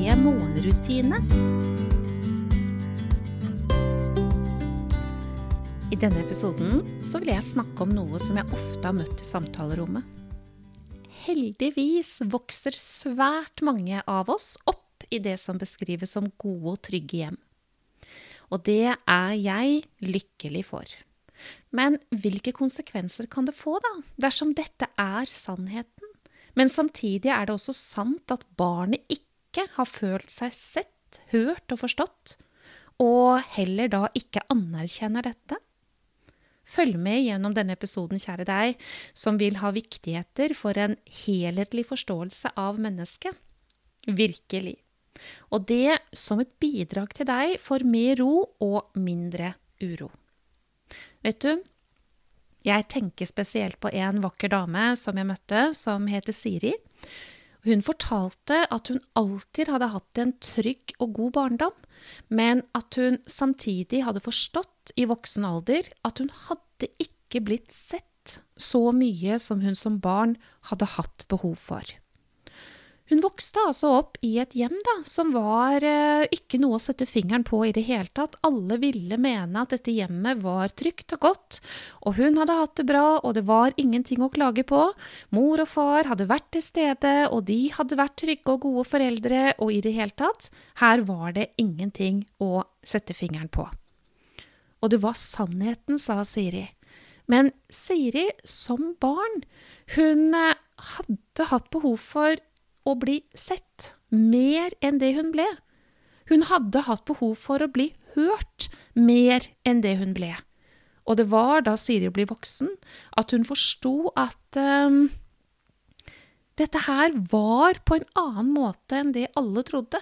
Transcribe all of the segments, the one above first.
morgenrutine. I denne episoden så vil jeg snakke om noe som jeg ofte har møtt i samtalerommet. Heldigvis vokser svært mange av oss opp i det som beskrives som gode og trygge hjem. Og det er jeg lykkelig for. Men hvilke konsekvenser kan det få, da, dersom dette er sannheten? Men samtidig er det også sant at barnet ikke har følt seg sett, hørt og forstått, og heller da ikke anerkjenner dette? Følg med gjennom denne episoden, kjære deg, som vil ha viktigheter for en helhetlig forståelse av mennesket. Virkelig. Og det som et bidrag til deg for mer ro og mindre uro. Vet du, jeg tenker spesielt på en vakker dame som jeg møtte, som heter Siri. Hun fortalte at hun alltid hadde hatt en trygg og god barndom, men at hun samtidig hadde forstått i voksen alder at hun hadde ikke blitt sett så mye som hun som barn hadde hatt behov for. Hun vokste altså opp i et hjem da, som var eh, ikke noe å sette fingeren på i det hele tatt. Alle ville mene at dette hjemmet var trygt og godt, og hun hadde hatt det bra, og det var ingenting å klage på. Mor og far hadde vært til stede, og de hadde vært trygge og gode foreldre, og i det hele tatt, her var det ingenting å sette fingeren på. Og det var sannheten, sa Siri. Men Siri, som barn, hun eh, hadde hatt behov for å bli sett, mer enn det hun ble. Hun hadde hatt behov for å bli hørt mer enn det hun ble. Og det var da Siri ble voksen, at hun forsto at um, dette her var på en annen måte enn det alle trodde.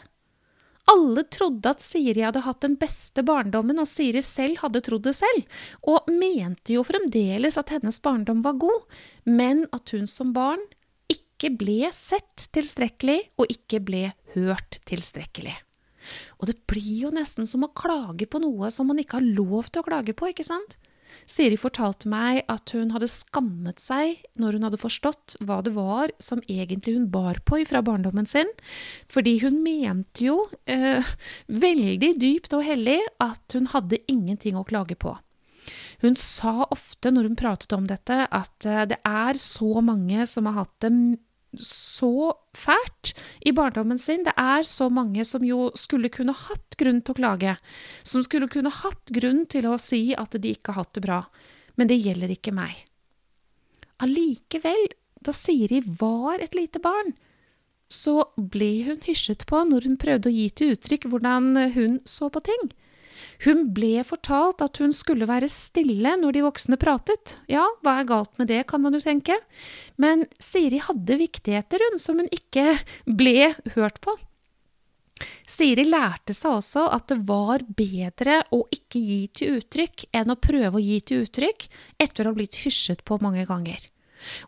Alle trodde at Siri hadde hatt den beste barndommen, og Siri selv hadde trodd det selv, og mente jo fremdeles at hennes barndom var god, men at hun som barn ikke ble sett tilstrekkelig og ikke ble hørt tilstrekkelig. Og det blir jo nesten som å klage på noe som man ikke har lov til å klage på, ikke sant? Siri fortalte meg at hun hadde skammet seg når hun hadde forstått hva det var som egentlig hun bar på fra barndommen sin, fordi hun mente jo, eh, veldig dypt og hellig, at hun hadde ingenting å klage på. Hun sa ofte når hun pratet om dette, at eh, det er så mange som har hatt det så fælt i barndommen sin. Det er så mange som jo skulle kunne hatt grunn til å klage, som skulle kunne hatt grunn til å si at de ikke har hatt det bra, men det gjelder ikke meg. Allikevel, da Siri var et lite barn, så ble hun hysjet på når hun prøvde å gi til uttrykk hvordan hun så på ting. Hun ble fortalt at hun skulle være stille når de voksne pratet. Ja, hva er galt med det, kan man jo tenke. Men Siri hadde viktigheter, hun, som hun ikke ble hørt på. Siri lærte seg også at det var bedre å ikke gi til uttrykk enn å prøve å gi til uttrykk etter å ha blitt hysjet på mange ganger.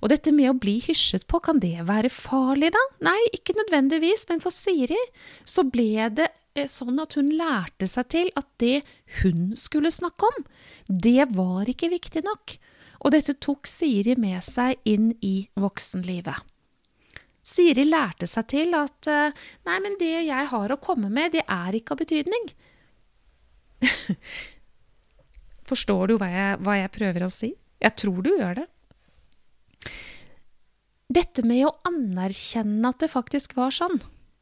Og dette med å bli hysjet på, kan det være farlig, da? Nei, ikke nødvendigvis, men for Siri så ble det sånn at hun lærte seg til at det hun skulle snakke om, det var ikke viktig nok, og dette tok Siri med seg inn i voksenlivet. Siri lærte seg til at eh, nei, men det jeg har å komme med, det er ikke av betydning. Forstår du hva jeg, hva jeg prøver å si? Jeg tror du gjør det. Dette med å anerkjenne at det faktisk var sånn,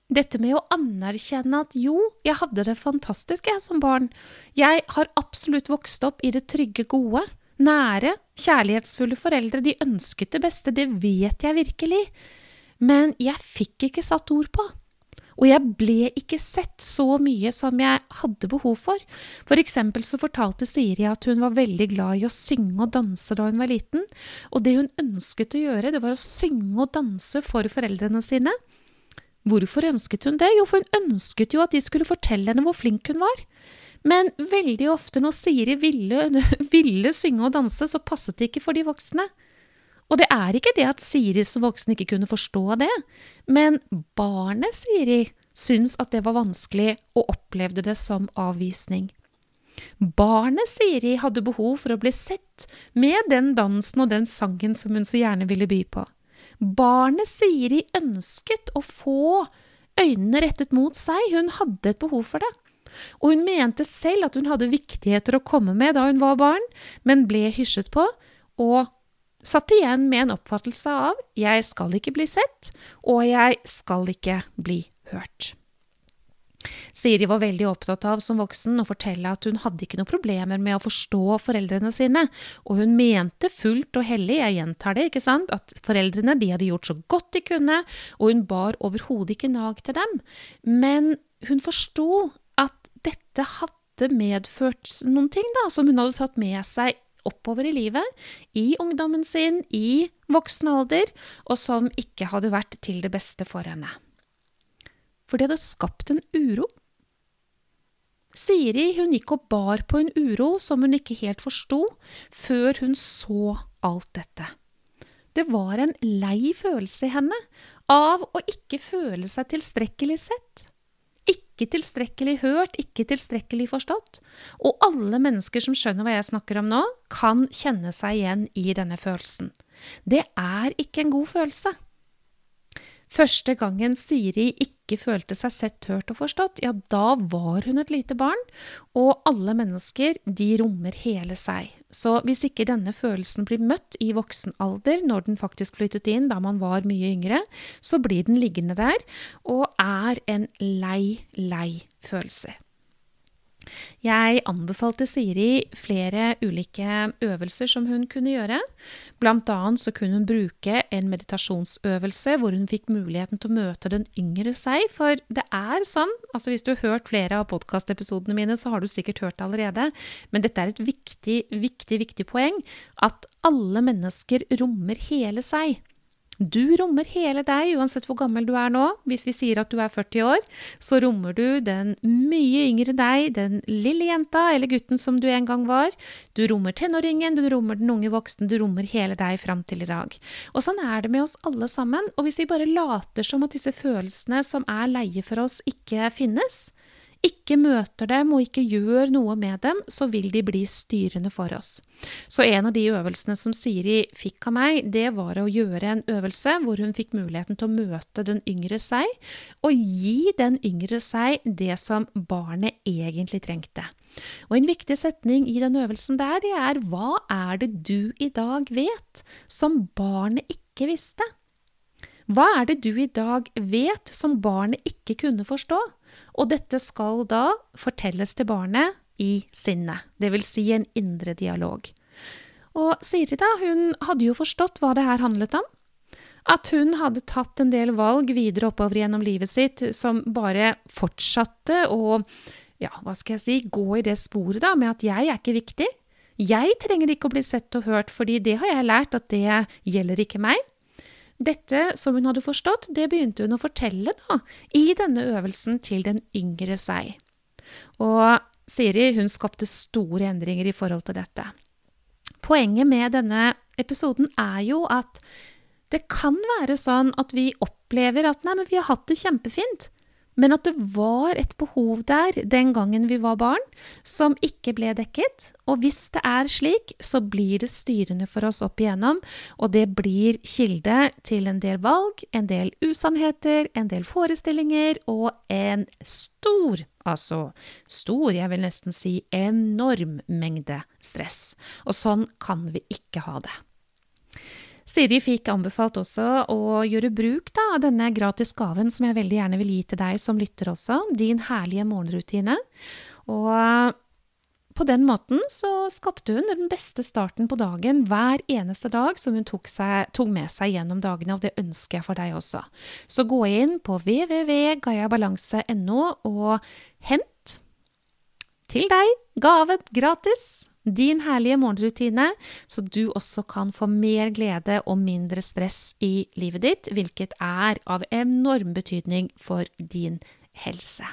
dette med å anerkjenne at jo, jeg hadde det fantastisk, jeg, som barn. Jeg har absolutt vokst opp i det trygge, gode. Nære, kjærlighetsfulle foreldre, de ønsket det beste, det vet jeg virkelig. Men jeg fikk ikke satt ord på. Og jeg ble ikke sett så mye som jeg hadde behov for. For eksempel så fortalte Siri at hun var veldig glad i å synge og danse da hun var liten, og det hun ønsket å gjøre, det var å synge og danse for foreldrene sine. Hvorfor ønsket hun det? Jo, for hun ønsket jo at de skulle fortelle henne hvor flink hun var. Men veldig ofte når Siri ville, ville synge og danse, så passet det ikke for de voksne. Og det er ikke det at Siri som voksen ikke kunne forstå det, men barnet Siri syntes at det var vanskelig og opplevde det som avvisning. Barnet Siri hadde behov for å bli sett med den dansen og den sangen som hun så gjerne ville by på. Barnet Siri ønsket å få øynene rettet mot seg, hun hadde et behov for det. Og hun mente selv at hun hadde viktigheter å komme med da hun var barn, men ble hysjet på, og satt igjen med en oppfattelse av 'jeg skal ikke bli sett', og 'jeg skal ikke bli hørt'. Siri var veldig opptatt av som voksen å fortelle at hun hadde ikke noen problemer med å forstå foreldrene sine, og hun mente fullt og hellig, jeg gjentar det, ikke sant, at foreldrene de hadde gjort så godt de kunne, og hun bar overhodet ikke nag til dem. Men hun forsto at dette hadde medført noen ting da, som hun hadde tatt med seg oppover i livet, i ungdommen sin, i voksen alder, og som ikke hadde vært til det beste for henne for det hadde skapt en uro. Siri hun gikk og bar på en uro som hun ikke helt forsto, før hun så alt dette. Det var en lei følelse i henne av å ikke føle seg tilstrekkelig sett. Ikke tilstrekkelig hørt, ikke tilstrekkelig forstått. Og alle mennesker som skjønner hva jeg snakker om nå, kan kjenne seg igjen i denne følelsen. Det er ikke en god følelse. Første gangen Siri ikke følte seg sett, hørt og forstått, ja, da var hun et lite barn, og alle mennesker, de rommer hele seg. Så hvis ikke denne følelsen blir møtt i voksen alder, når den faktisk flyttet inn da man var mye yngre, så blir den liggende der, og er en lei, lei følelse. Jeg anbefalte Siri flere ulike øvelser som hun kunne gjøre. Blant annet så kunne hun bruke en meditasjonsøvelse hvor hun fikk muligheten til å møte den yngre seg. For det er sånn, altså hvis du har hørt flere av podkastepisodene mine, så har du sikkert hørt det allerede, men dette er et viktig, viktig, viktig poeng, at alle mennesker rommer hele seg. Du rommer hele deg, uansett hvor gammel du er nå. Hvis vi sier at du er 40 år, så rommer du den mye yngre deg, den lille jenta eller gutten som du en gang var. Du rommer tenåringen, du rommer den unge voksne, du rommer hele deg fram til i dag. Og sånn er det med oss alle sammen. Og hvis vi bare later som at disse følelsene som er leie for oss, ikke finnes, ikke møter dem og ikke gjør noe med dem, så vil de bli styrende for oss. Så en av de øvelsene som Siri fikk av meg, det var å gjøre en øvelse hvor hun fikk muligheten til å møte den yngre seg, og gi den yngre seg det som barnet egentlig trengte. Og en viktig setning i den øvelsen der, det er hva er det du i dag vet som barnet ikke visste? Hva er det du i dag vet som barnet ikke kunne forstå? Og dette skal da fortelles til barnet i sinnet, dvs. Si en indre dialog. Og Siri da, hun hadde jo forstått hva det her handlet om. At hun hadde tatt en del valg videre oppover gjennom livet sitt som bare fortsatte å ja, hva skal jeg si, gå i det sporet da, med at jeg er ikke viktig. Jeg trenger ikke å bli sett og hørt, fordi det har jeg lært at det gjelder ikke meg. Dette som hun hadde forstått, det begynte hun å fortelle da, i denne øvelsen til den yngre seg. Og Siri hun skapte store endringer i forhold til dette. Poenget med denne episoden er jo at det kan være sånn at vi opplever at nei, men vi har hatt det kjempefint men at det var et behov der den gangen vi var barn, som ikke ble dekket. Og hvis det er slik, så blir det styrende for oss opp igjennom, og det blir kilde til en del valg, en del usannheter, en del forestillinger og en stor, altså stor, jeg vil nesten si enorm mengde stress. Og sånn kan vi ikke ha det. Siri fikk anbefalt også å gjøre bruk da, av denne gratis gaven som jeg veldig gjerne vil gi til deg som lytter også, din herlige morgenrutine. Og på den måten så skapte hun den beste starten på dagen hver eneste dag som hun tok, seg, tok, med seg gjennom dagene, og det ønsker jeg for deg også. Så gå inn på www.gayabalanse.no og hent til deg gaven gratis. Din herlige morgenrutine, så du også kan få mer glede og mindre stress i livet ditt, hvilket er av enorm betydning for din helse.